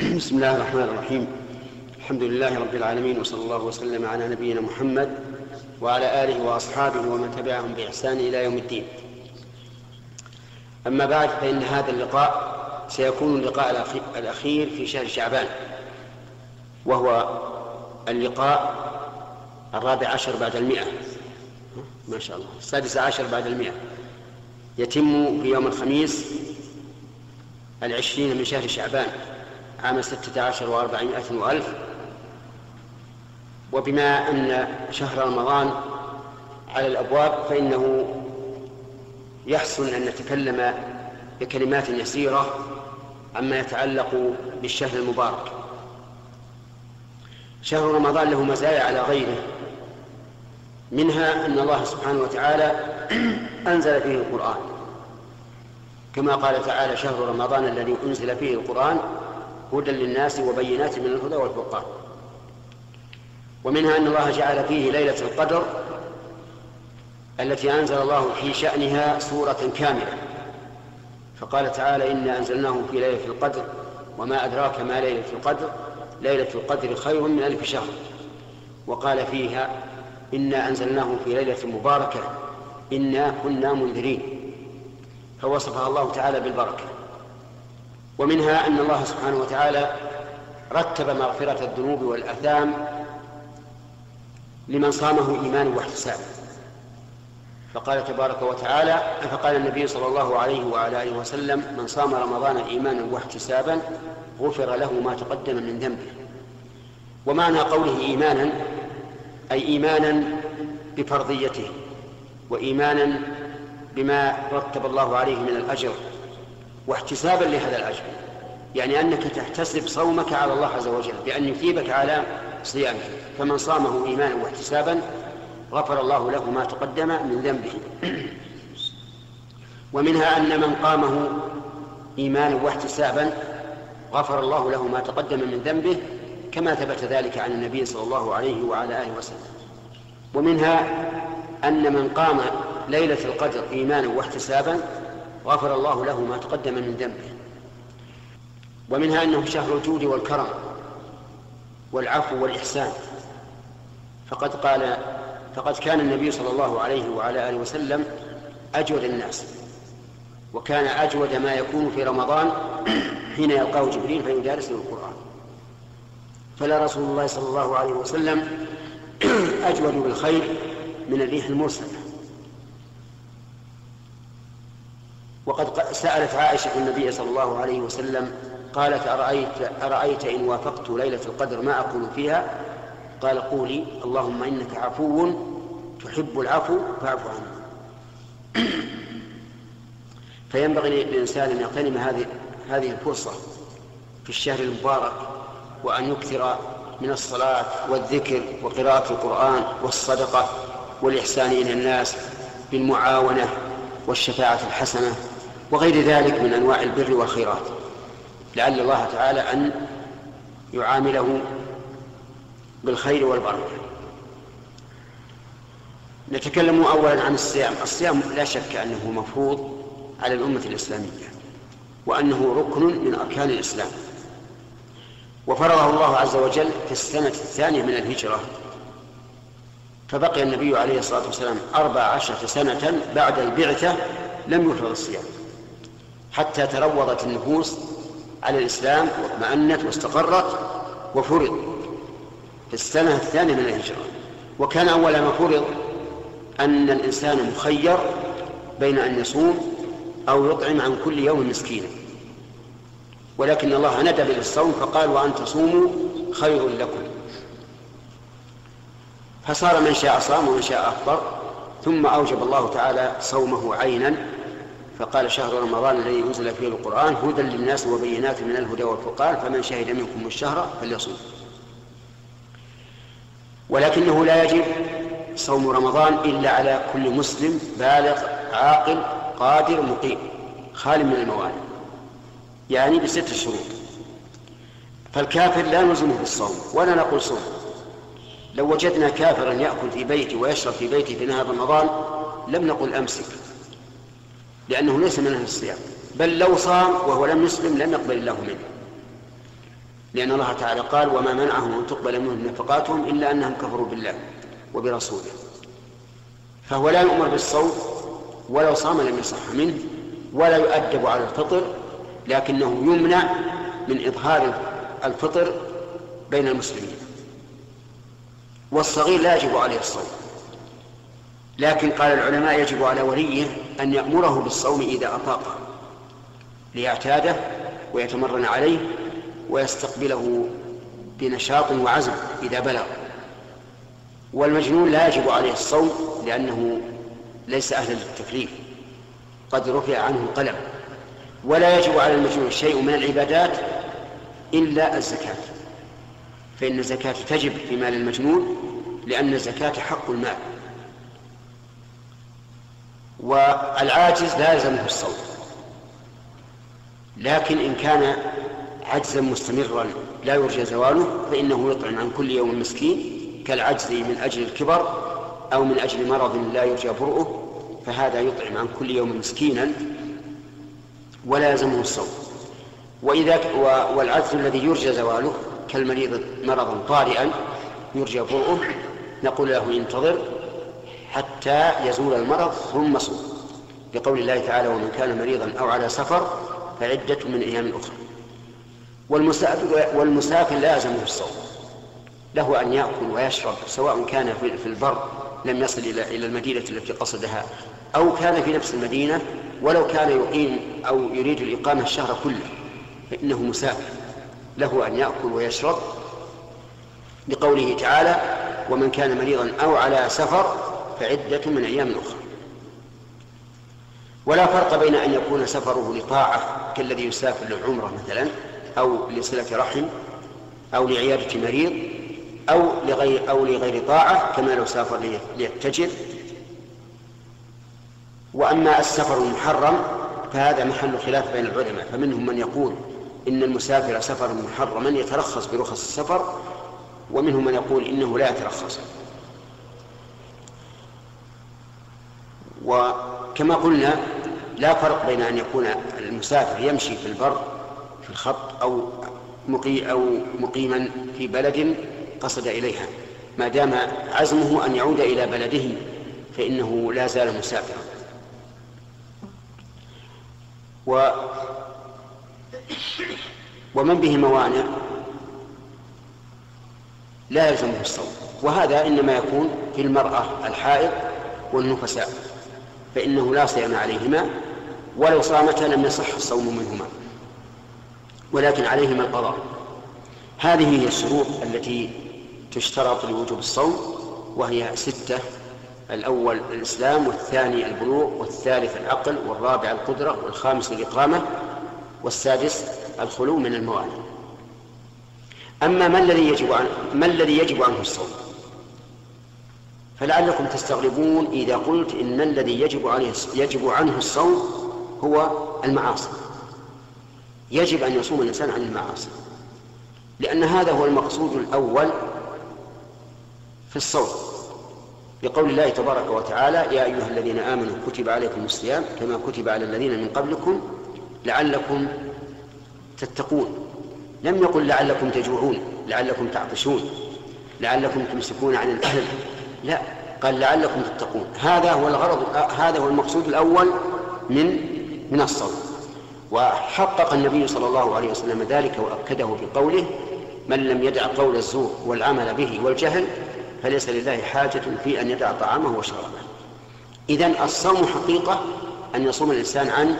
بسم الله الرحمن الرحيم. الحمد لله رب العالمين وصلى الله وسلم على نبينا محمد وعلى آله وأصحابه ومن تبعهم بإحسان إلى يوم الدين. أما بعد فإن هذا اللقاء سيكون اللقاء الأخير في شهر شعبان وهو اللقاء الرابع عشر بعد المئة. ما شاء الله. السادس عشر بعد المئة. يتم في يوم الخميس العشرين من شهر شعبان. عام ستة عشر وأربعمائة وألف. وبما أن شهر رمضان على الأبواب فإنه يحسن أن نتكلم بكلمات يسيرة عما يتعلق بالشهر المبارك. شهر رمضان له مزايا على غيره منها أن الله سبحانه وتعالى أنزل فيه القرآن. كما قال تعالى شهر رمضان الذي أنزل فيه القرآن هدى للناس وبينات من الهدى والفرقان. ومنها أن الله جعل فيه ليلة القدر التي أنزل الله في شأنها سورة كاملة. فقال تعالى إنا أنزلناه في ليلة القدر وما أدراك ما ليلة القدر. ليلة القدر خير من ألف شهر. وقال فيها إنا أنزلناه في ليلة مباركة. إنا كنا منذرين. فوصفها الله تعالى بالبركة. ومنها أن الله سبحانه وتعالى رتب مغفرة الذنوب والأثام لمن صامه إيمانا واحتسابا. فقال تبارك وتعالى فقال النبي صلى الله عليه وعلى آله وسلم من صام رمضان إيمانا واحتسابا غفر له ما تقدم من ذنبه. ومعنى قوله إيمانا أي إيمانا بفرضيته وإيمانا بما رتب الله عليه من الأجر واحتسابا لهذا الأجر. يعني أنك تحتسب صومك على الله عز وجل بأن يثيبك على صيامه. فمن صامه إيمانا واحتسابا غفر الله له ما تقدم من ذنبه. ومنها أن من قامه إيمانا واحتسابا غفر الله له ما تقدم من ذنبه كما ثبت ذلك عن النبي صلى الله عليه وعلى آله وسلم. ومنها أن من قام ليلة القدر إيمانا واحتسابا غفر الله له ما تقدم من ذنبه. ومنها أنه شهر الجود والكرم والعفو والإحسان. فقد قال فقد كان النبي صلى الله عليه وعلى آله وسلم أجود الناس وكان أجود ما يكون في رمضان حين يلقاه جبريل فيدارسه القرآن. فلا رسول الله صلى الله عليه وسلم أجود بالخير من الريح المرسلة. وقد سألت عائشة النبي صلى الله عليه وسلم قالت أرأيت, أرأيت إن وافقت ليلة القدر ما أقول فيها؟ قال قولي اللهم إنك عفو تحب العفو فاعف عنه فينبغي للإنسان أن يغتنم هذه هذه الفرصة في الشهر المبارك وأن يكثر من الصلاة والذكر وقراءة القرآن والصدقة والإحسان إلى الناس بالمعاونة والشفاعة الحسنة. وغير ذلك من أنواع البر والخيرات. لعل الله تعالى أن يعامله بالخير والبركة نتكلم أولا عن الصيام. الصيام لا شك أنه مفروض على الأمة الإسلامية وأنه ركن من أركان الإسلام. وفرضه الله عز وجل في السنة الثانية من الهجرة فبقي النبي عليه الصلاة والسلام أربع عشرة سنة بعد البعثة لم يفرض الصيام. حتى تروضت النفوس على الإسلام واطمأنت واستقرت وفرض في السنة الثانية من الهجرة. وكان أول ما فرض أن الإنسان مخير بين أن يصوم أو يطعم عن كل يوم مسكينا ولكن الله ندب للصوم فقال وأن تصوموا خير لكم. فصار من شاء صام ومن شاء أفطر ثم أوجب الله تعالى صومه عينا فقال شهر رمضان الذي أنزل فيه القرآن هدى للناس وبينات من الهدى والفرقان فمن شهد منكم الشهر فليصوم ولكنه لا يجب صوم رمضان إلا على كل مسلم بالغ عاقل قادر مقيم خال من الموانع يعني بست شروط. فالكافر لا نلزمه بالصوم ولا نقول صوم. لو وجدنا كافرا يأكل في بيته ويشرب في بيته في نهار رمضان لم نقل أمسك. لأنه ليس من أهل الصيام. بل لو صام وهو لم يسلم لم يقبل الله منه. لأن الله تعالى قال وما منعهم أن تقبل منهم نفقاتهم إلا أنهم كفروا بالله وبرسوله. فهو لا يؤمر بالصوم ولو صام لم يصح منه ولا يؤدب على الفطر لكنه يمنع من إظهار الفطر بين المسلمين. والصغير لا يجب عليه الصوم. لكن قال العلماء يجب على وليه أن يأمره بالصوم إذا أطاق ليعتاده ويتمرن عليه ويستقبله بنشاط وعزم إذا بلغ. والمجنون لا يجب عليه الصوم لأنه ليس أهلا للتكليف قد رفع عنه القلم. ولا يجب على المجنون شيء من العبادات إلا الزكاة فإن الزكاة تجب في مال المجنون لأن الزكاة حق المال. والعاجز لا يلزمه الصوم لكن إن كان عجزا مستمرا لا يرجى زواله فإنه يطعم عن كل يوم مسكين كالعجز من أجل الكبر أو من أجل مرض لا يرجى برؤه فهذا يطعم عن كل يوم مسكينا ولا يلزمه الصوم وإذا والعجز الذي يرجى زواله كالمريض مرضا طارئا يرجى برؤه نقول له انتظر حتى يزول المرض ثم صوم. لقول الله تعالى ومن كان مريضا أو على سفر فعدة من أيام أخرى. والمسافر, والمسافر لا يلزمه الصوم. له أن يأكل ويشرب سواء كان في البر لم يصل إلى إلى المدينة التي قصدها أو كان في نفس المدينة ولو كان يقيم أو يريد الإقامة الشهر كله فإنه مسافر له أن يأكل ويشرب. لقوله تعالى ومن كان مريضا أو على سفر فعدة من أيام أخرى. ولا فرق بين أن يكون سفره لطاعة كالذي يسافر للعمرة مثلا أو لصلة رحم أو لعيادة مريض أو لغير أو لغير طاعة كما لو سافر ليتجر. وأما السفر المحرم فهذا محل خلاف بين العلماء فمنهم من يقول إن المسافر سفر محرما يترخص برخص السفر ومنهم من يقول إنه لا يترخص. وكما قلنا لا فرق بين أن يكون المسافر يمشي في البر في الخط أو مقي أو مقيما في بلد قصد إليها. ما دام عزمه أن يعود إلى بلده فإنه لا زال مسافرا. و ومن به موانع لا يلزمه الصوم. وهذا إنما يكون في المرأة الحائض والنفساء. فإنه لا صيام عليهما ولو صامتا لم يصح الصوم منهما. ولكن عليهما القضاء. هذه هي الشروط التي تشترط لوجوب الصوم وهي ستة الأول الإسلام والثاني البلوغ والثالث العقل والرابع القدرة والخامس الإقامة والسادس الخلو من الموانع. أما ما الذي يجب عن ما الذي يجب عنه الصوم؟ فلعلكم تستغربون إذا قلت إن الذي يجب عليه يجب عنه الصوم هو المعاصي. يجب أن يصوم الإنسان عن المعاصي. لأن هذا هو المقصود الأول في الصوم. لقول الله تبارك وتعالى يا أيها الذين آمنوا كتب عليكم الصيام كما كتب على الذين من قبلكم لعلكم تتقون. لم يقل لعلكم تجوعون لعلكم تعطشون لعلكم تمسكون عن الأهل. لا قال لعلكم تتقون. هذا هو الغرض هذا هو المقصود الأول من من الصوم. وحقق النبي صلى الله عليه وسلم ذلك وأكده بقوله من لم يدع قول الزور والعمل به والجهل فليس لله حاجة في أن يدع طعامه وشرابه. إذن الصوم حقيقة أن يصوم الإنسان عن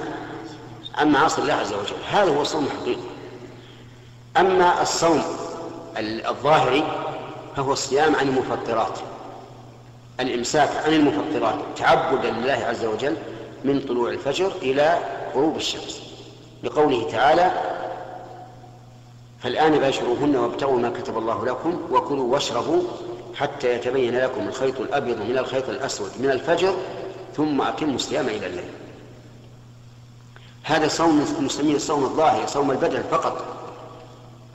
عن معاصي الله عز وجل. هذا هو الصوم الحقيقي. أما الصوم الظاهري فهو الصيام عن المفطرات الإمساك عن المفطرات تعبدا لله عز وجل من طلوع الفجر إلى غروب الشمس. لقوله تعالى فالآن باشروهن وابتغوا ما كتب الله لكم وكلوا واشربوا حتى يتبين لكم الخيط الأبيض من الخيط الأسود من الفجر ثم أتموا الصيام إلى الليل. هذا صوم نسميه الصوم الظاهر صوم البدن فقط.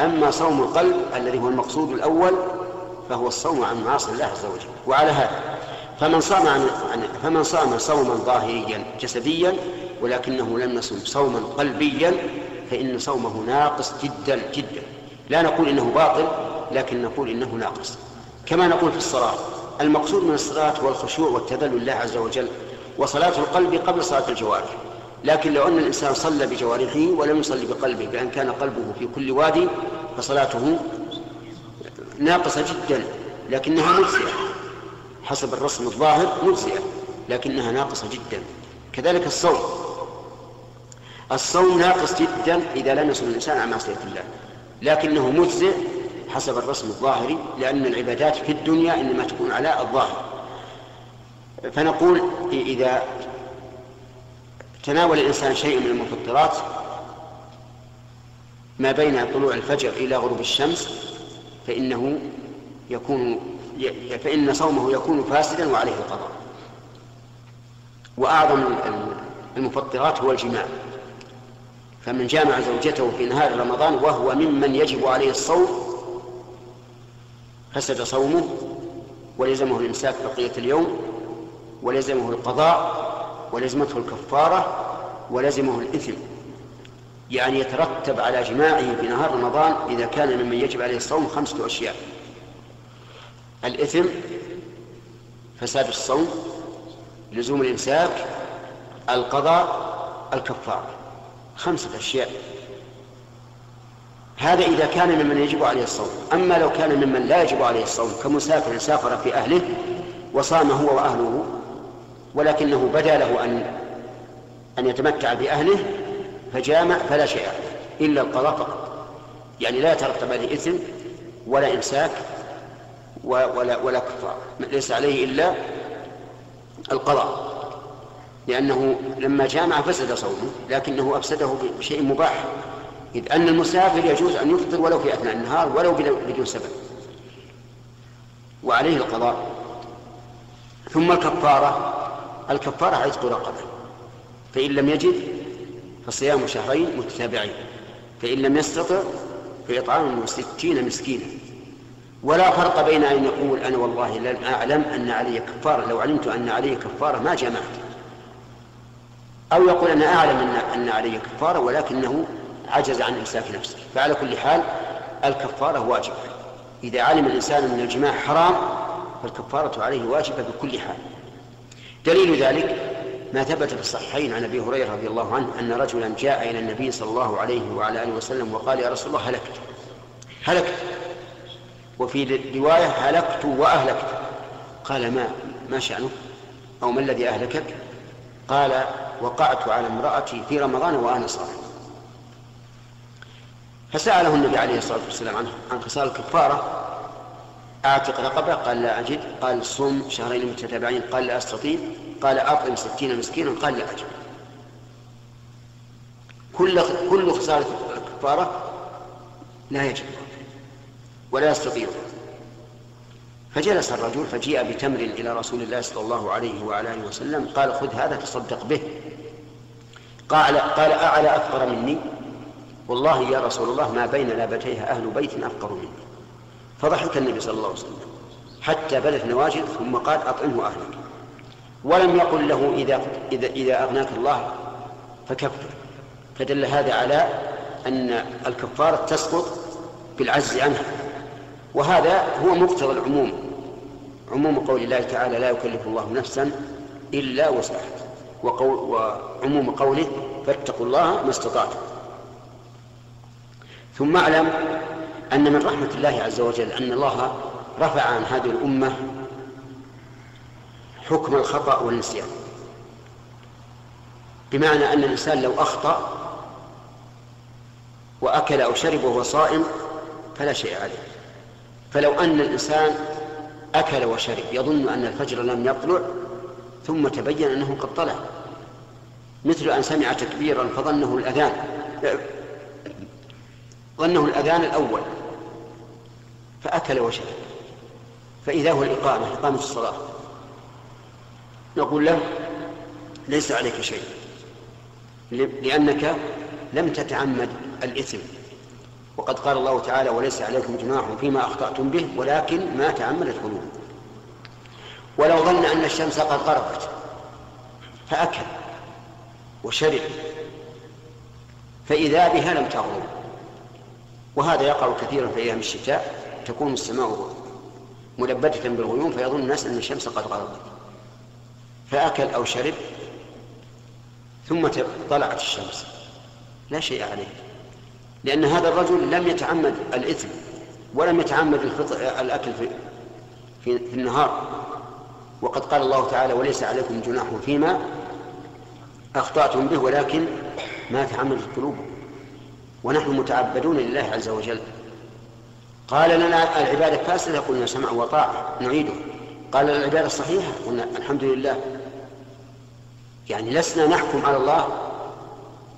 أما صوم القلب الذي هو المقصود الأول فهو الصوم عن معاصي الله عز وجل. وعلى هذا فمن صام عن فمن صام صوما ظاهريا جسديا ولكنه لم يصم صوما قلبيا فإن صومه ناقص جدا جدا. لا نقول إنه باطل لكن نقول إنه ناقص. كما نقول في الصلاة المقصود من الصلاة هو الخشوع والتذلل لله عز وجل وصلاة القلب قبل صلاة الجوارح. لكن لو أن الإنسان صلى بجوارحه ولم يصلي بقلبه بأن كان قلبه في كل وادي فصلاته ناقصة جدا لكنها مجزئة حسب الرسم الظاهر مجزئة لكنها ناقصة جدا. كذلك الصوم. الصوم ناقص جدا إذا لم يصل الإنسان على معصية الله. لكنه مجزئ حسب الرسم الظاهري لأن العبادات في الدنيا إنما تكون على الظاهر. فنقول إذا تناول الإنسان شيء من المفطرات ما بين طلوع الفجر إلى غروب الشمس فإنه يكون فإن صومه يكون فاسدا وعليه القضاء. وأعظم المفطرات هو الجماع. فمن جامع زوجته في نهار رمضان وهو ممن يجب عليه الصوم فسد صومه ولزمه الإمساك بقية اليوم ولزمه القضاء ولزمته الكفارة ولزمه الإثم. يعني يترتب على جماعة في نهار رمضان إذا كان ممن يجب عليه الصوم خمسة أشياء. الإثم فساد الصوم لزوم الإمساك القضاء الكفارة خمسة أشياء. هذا إذا كان ممن يجب عليه الصوم. أما لو كان ممن لا يجب عليه الصوم كمسافر سافر في أهله وصام هو وأهله ولكنه بدا له أن أن يتمتع بأهله فجامع فلا شيء إلا القضاء فقط. يعني لا يترتب عليه إثم ولا إمساك ولا ولا كفار. ليس عليه إلا القضاء. لأنه لما جامع فسد صومه لكنه أفسده بشيء مباح. إذ أن المسافر يجوز أن يفطر ولو في أثناء النهار ولو بدون سبب. وعليه القضاء. ثم الكفارة. الكفارة عتق رقبة. فإن لم يجد فصيام شهرين متتابعين. فإن لم يستطع فإطعام ستين مسكينا. ولا فرق بين أن يقول أنا والله لم أعلم أن علي كفارة لو علمت أن علي كفارة ما جمعت. أو يقول أنا أعلم أن أن علي كفارة ولكنه عجز عن إمساك نفسه. فعلى كل حال الكفارة واجبة. إذا علم الإنسان أن الجماع حرام فالكفارة عليه واجبة بكل حال. دليل ذلك ما ثبت في الصحيحين عن أبي هريرة رضي الله عنه أن رجلا جاء إلى النبي صلى الله عليه وعلى آله وسلم وقال يا رسول الله هلكت. هلكت. وفي رواية هلكت وأهلكت. قال ما ما شانك أو ما الذي أهلكك؟ قال وقعت على امرأتي في رمضان وأنا صائم. فسأله النبي عليه الصلاة والسلام عن عن خصال الكفارة. أعتق رقبة؟ قال لا أجد. قال صم شهرين متتابعين. قال لا أستطيع. قال أطعم ستين مسكينا قال لا أجد كل كل خسارة الكفارة لا يجب. ولا يستطيع. فجلس الرجل فجيء بتمر إلى رسول الله صلى الله عليه وعلى آله وسلم قال خذ هذا تصدق به. قال قال أعلى أفقر مني؟ والله يا رسول الله ما بين لابتيها أهل بيت أفقر مني. فضحك النبي صلى الله عليه وسلم. حتى بدت نواجذ ثم قال أطعمه أهلك. ولم يقل له إذا إذا إذا أغناك الله فكفر. فدل هذا على أن الكفارة تسقط بالعجز عنها. وهذا هو مقتضى العموم. عموم قول الله تعالى لا يكلف الله نفسا إلا وسعها. وقول وعموم قوله فاتقوا الله ما استطعتم. ثم اعلم أن من رحمة الله عز وجل أن الله رفع عن هذه الأمة حكم الخطأ والنسيان. بمعنى أن الإنسان لو أخطأ وأكل أو شرب وهو صائم فلا شيء عليه. فلو أن الإنسان أكل وشرب يظن أن الفجر لم يطلع ثم تبين أنه قد طلع. مثل أن سمع تكبيرا فظنه الأذان ظنه الأذان الأول فأكل وشرب. فإذا هو الإقامة إقامة الصلاة. نقول له ليس عليك شيء لأنك لم تتعمد الإثم. وقد قال الله تعالى وليس عليكم جناح فيما أخطأتم به ولكن ما تعمدت قلوبكم. ولو ظن أن الشمس قد غربت فأكل وشرب فإذا بها لم تغرب. وهذا يقع كثيرا في أيام الشتاء تكون السماء ملبدة بالغيوم فيظن الناس أن الشمس قد غربت. فأكل أو شرب ثم طلعت الشمس. لا شيء عليه. لأن هذا الرجل لم يتعمد الإثم ولم يتعمد الأكل في, في, في النهار. وقد قال الله تعالى وليس عليكم جناح فيما أخطأتم به ولكن ما تعمدت قلوبكم. ونحن متعبدون لله عز وجل. قال لنا العبادة فاسدة قلنا سمع وطاعة نعيده. قال لنا العبادة الصحيحة قلنا الحمد لله. يعني لسنا نحكم على الله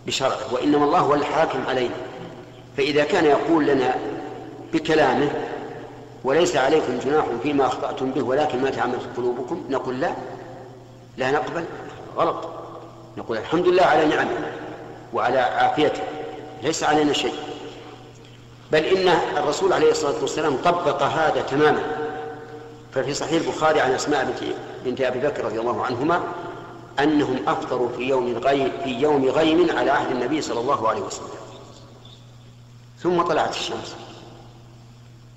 بشرعه وإنما الله هو الحاكم علينا. فإذا كان يقول لنا بكلامه وليس عليكم جناح فيما أخطأتم به ولكن ما تعمدت قلوبكم نقول لا لا نقبل غلط. نقول الحمد لله على نعمه وعلى عافيته ليس علينا شيء. بل إن الرسول عليه الصلاة والسلام طبق هذا تماما. ففي صحيح البخاري عن أسماء بنت, بنت أبي بكر رضي الله عنهما أنهم أفطروا في يوم غيم في يوم غيم على عهد النبي صلى الله عليه وسلم. ثم طلعت الشمس.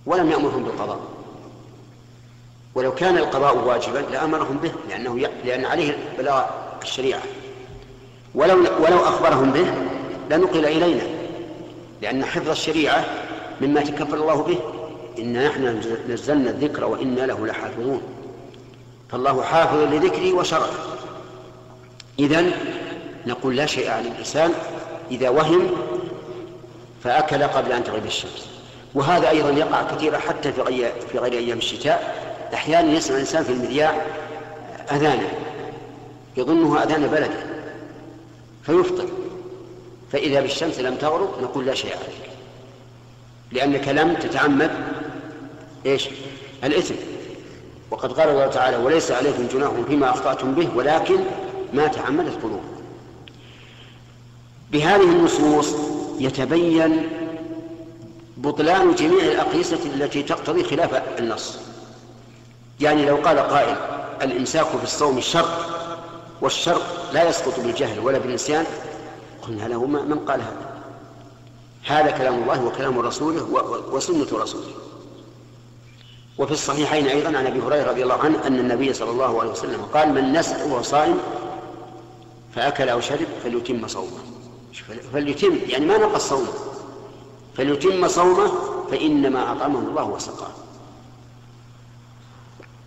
ولم يأمرهم بالقضاء. ولو كان القضاء واجبا لأمرهم به لأنه ي... لأن عليه بلاغ الشريعة. ولو ولو أخبرهم به لنقل إلينا. لأن حفظ الشريعة مما تكفل الله به. إنا نحن نزلنا الذكر وإنا له لحافظون. فالله حافظ لذكري وشرعه إذن نقول لا شيء على الإنسان إذا وهم فأكل قبل أن تغيب الشمس. وهذا أيضا يقع كثيرا حتى في غير, في غير أيام الشتاء. أحيانا يسمع الإنسان في المذياع أذانا يظنه أذان بلده فيفطر. فإذا بالشمس لم تغرب نقول لا شيء عليك. لأنك لم تتعمد إيش؟ الإثم. وقد قال الله تعالى وليس عليكم جناح فيما أخطأتم به ولكن ما تعمدت قلوبكم بهذه النصوص يتبين بطلان جميع الأقيسة التي تقتضي خلاف النص. يعني لو قال قائل الإمساك في الصوم شرط والشرط لا يسقط بالجهل ولا بالنسيان قلنا له من قال هذا؟ هذا كلام الله وكلام رسوله وسنة رسوله. وفي الصحيحين أيضا عن أبي هريرة رضي الله عنه أن النبي صلى الله عليه وسلم قال من نسأ وهو صائم فأكل أو شرب فليتم صومه. فليتم يعني ما نقص صومه. فليتم صومه فإنما أطعمه الله وسقاه.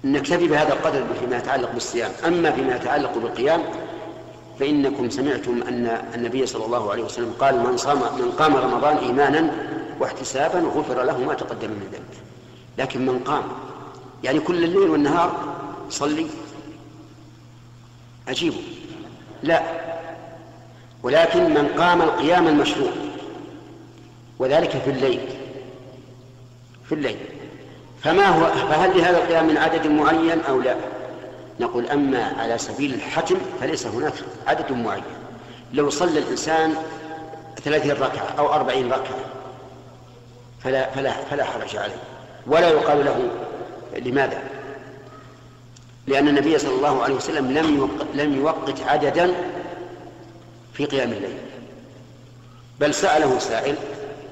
نكتفي بهذا القدر فيما يتعلق بالصيام. أما فيما يتعلق بالقيام فإنكم سمعتم أن النبي صلى الله عليه وسلم قال من صام من قام رمضان إيمانا واحتسابا غفر له ما تقدم من ذنبه لكن من قام يعني كل الليل والنهار صلي. عجيب لا. ولكن من قام القيام المشروع وذلك في الليل. في الليل. فما هو فهل لهذا القيام من عدد معين أو لا؟ نقول أما على سبيل الحتم فليس هناك عدد معين. لو صلى الإنسان ثلاثين ركعة أو أربعين ركعة فلا, فلا, فلا حرج عليه. ولا يقال له لماذا؟ لأن النبي صلى الله عليه وسلم لم لم يوقت عددا في قيام الليل. بل سأله سائل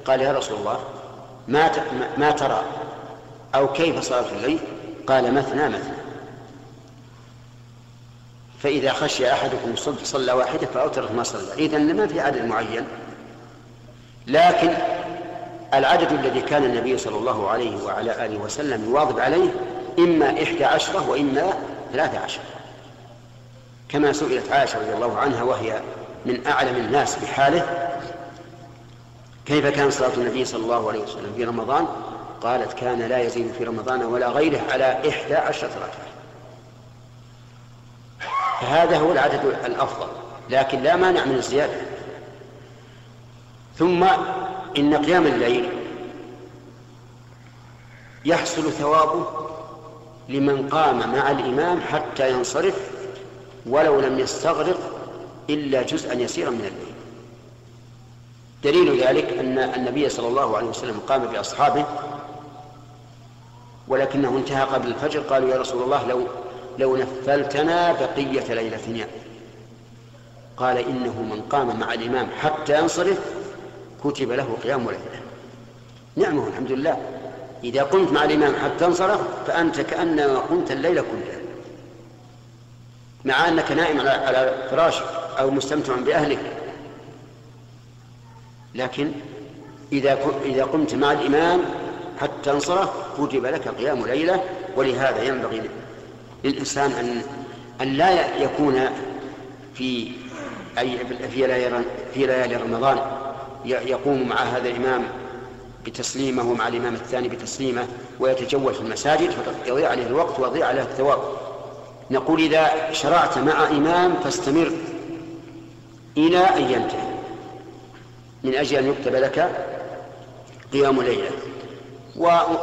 قال يا رسول الله ما ما ترى أو كيف صلاة الليل؟ قال مثنى مثنى. فإذا خشي أحدكم الصبح صلى واحدة فأوترت ما صلى. إذا ما في عدد معين. لكن العدد الذي كان النبي صلى الله عليه وعلى آله وسلم يواظب عليه إما إحدى عشرة وإما ثلاثة عشرة كما سئلت عائشة رضي الله عنها وهي من أعلم الناس بحاله كيف كان صلاة النبي صلى الله عليه وسلم في رمضان؟ قالت كان لا يزيد في رمضان ولا غيره على إحدى عشرة ركعة. فهذا هو العدد الأفضل لكن لا مانع من الزيادة. ثم إن قيام الليل يحصل ثوابه لمن قام مع الإمام حتى ينصرف ولو لم يستغرق إلا جزءا يسيرا من الليل. دليل ذلك أن النبي صلى الله عليه وسلم قام بأصحابه ولكنه انتهى قبل الفجر. قالوا يا رسول الله لو لو نفلتنا بقية ليلتنا قال إنه من قام مع الإمام حتى ينصرف كتب له قيام ليلة. نعمه الحمد لله. إذا قمت مع الإمام حتى انصرف فأنت كأنما قمت الليل كله. مع أنك نائم على فراشك أو مستمتع بأهلك. لكن إذا إذا قمت مع الإمام حتى انصرف كتب لك قيام ليلة ولهذا ينبغي للإنسان أن أن لا يكون في أي في ليالي رمضان يقوم مع هذا الإمام بتسليمه ومع الإمام الثاني بتسليمه ويتجول في المساجد فيضيع عليه الوقت ويضيع عليه الثواب. نقول إذا شرعت مع إمام فاستمر إلى أن ينتهي. من أجل أن يكتب لك قيام ليلة.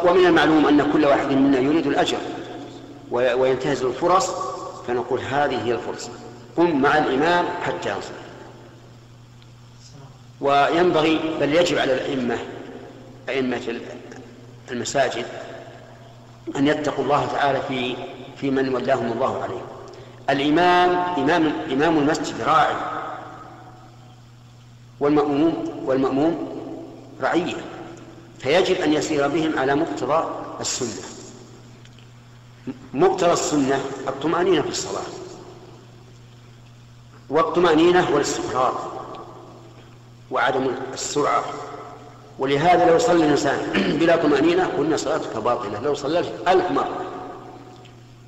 ومن المعلوم أن كل واحد منا يريد الأجر وينتهز الفرص فنقول هذه هي الفرصة. قم مع الإمام حتى ينصر. وينبغي بل يجب على الأئمة أئمة المساجد أن يتقوا الله تعالى في في من ولاهم الله عليه. الإمام إمام إمام المسجد راعي والمأموم والمأموم رعية. فيجب أن يسير بهم على مقتضى السنة. مقتضى السنة الطمأنينة في الصلاة. والطمأنينة والاستقرار. وعدم السرعة. ولهذا لو صلى الإنسان بلا طمأنينة قلنا صلاتك باطلة لو صلى ألف مرة.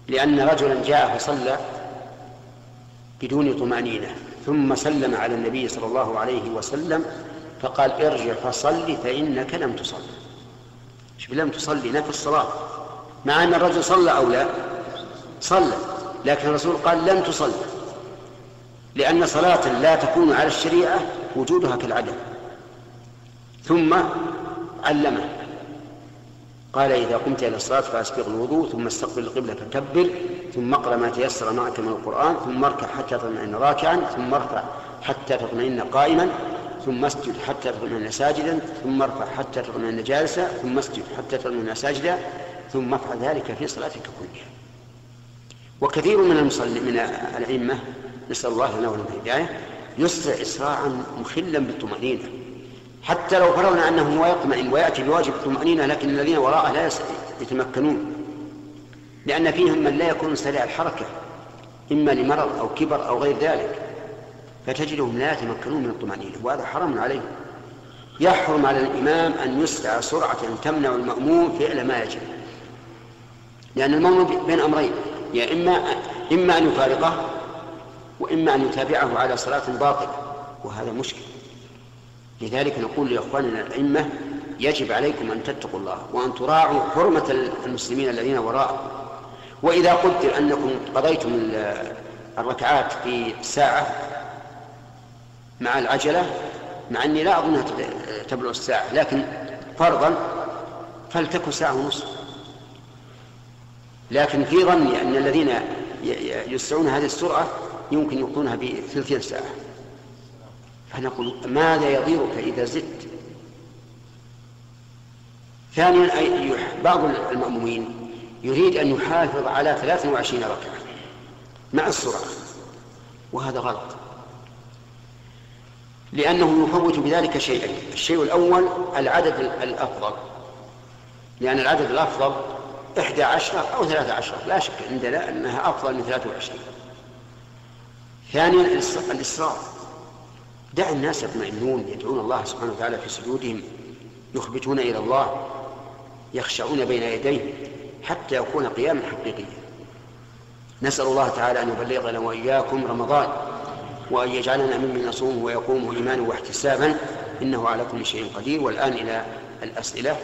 لأن رجلا جاء فصلى بدون طمأنينة ثم سلم على النبي صلى الله عليه وسلم فقال ارجع فصل فإنك لم تصل شوف لم تصلي نفي الصلاة. مع أن الرجل صلى أو لا؟ صلى. لكن الرسول قال لم تصل لأن صلاة لا تكون على الشريعة وجودها كالعدم. ثم علمه قال إذا قمت إلى الصلاة فأسبغ الوضوء ثم استقبل القبلة فكبر ثم اقرأ ما تيسر معك من القرآن ثم اركع حتى تطمئن راكعا ثم ارفع حتى تطمئن قائما ثم اسجد حتى تطمئن ساجدا ثم ارفع حتى تطمئن جالسا ثم اسجد حتى تطمئن ساجدا ثم افعل ذلك في صلاتك كلها. وكثير من المصلين من الأئمة نسأل الله لنا ولهم الهداية يسرع إسراعا مخلا بالطمأنينة. حتى لو فرضنا أنه هو يطمئن ويأتي بواجب الطمأنينة لكن الذين وراءه لا يتمكنون. لأن فيهم من لا يكون سريع الحركة إما لمرض أو كبر أو غير ذلك. فتجدهم لا يتمكنون من الطمأنينة وهذا حرام عليهم. يحرم على الإمام أن يسرع سرعة تمنع المأموم فعل ما يجب. لأن المأموم بين أمرين يا إما إما أن يفارقه وإما أن يتابعه على صلاة باطلة وهذا مشكل. لذلك نقول لإخواننا الأئمة يجب عليكم أن تتقوا الله وأن تراعوا حرمة المسلمين الذين وراء وإذا قدر أنكم قضيتم الركعات في ساعة مع العجلة مع أني لا أظنها تبلغ الساعة لكن فرضا فلتكن ساعة ونصف. لكن في ظني أن الذين يسرعون هذه السرعة يمكن يكونها بثلثين ساعة فنقول ماذا يضيرك إذا زدت؟ ثانيا بعض المأمومين يريد أن يحافظ على 23 ركعة مع السرعة وهذا غلط. لأنه يفوت بذلك شيئين الشيء الأول العدد الأفضل. لأن العدد الأفضل إحدى عشرة أو ثلاثة عشرة لا شك عندنا أنها أفضل من ثلاثة وعشرين. ثانيا الإسراء دع الناس يطمئنون يدعون الله سبحانه وتعالى في سجودهم يخبتون إلى الله يخشعون بين يديه حتى يكون قياما حقيقيا. نسأل الله تعالى أن يبلغنا وإياكم رمضان وأن يجعلنا ممن يصوم ويقوم إيمانا واحتسابا إنه على كل شيء قدير. والآن إلى الأسئلة.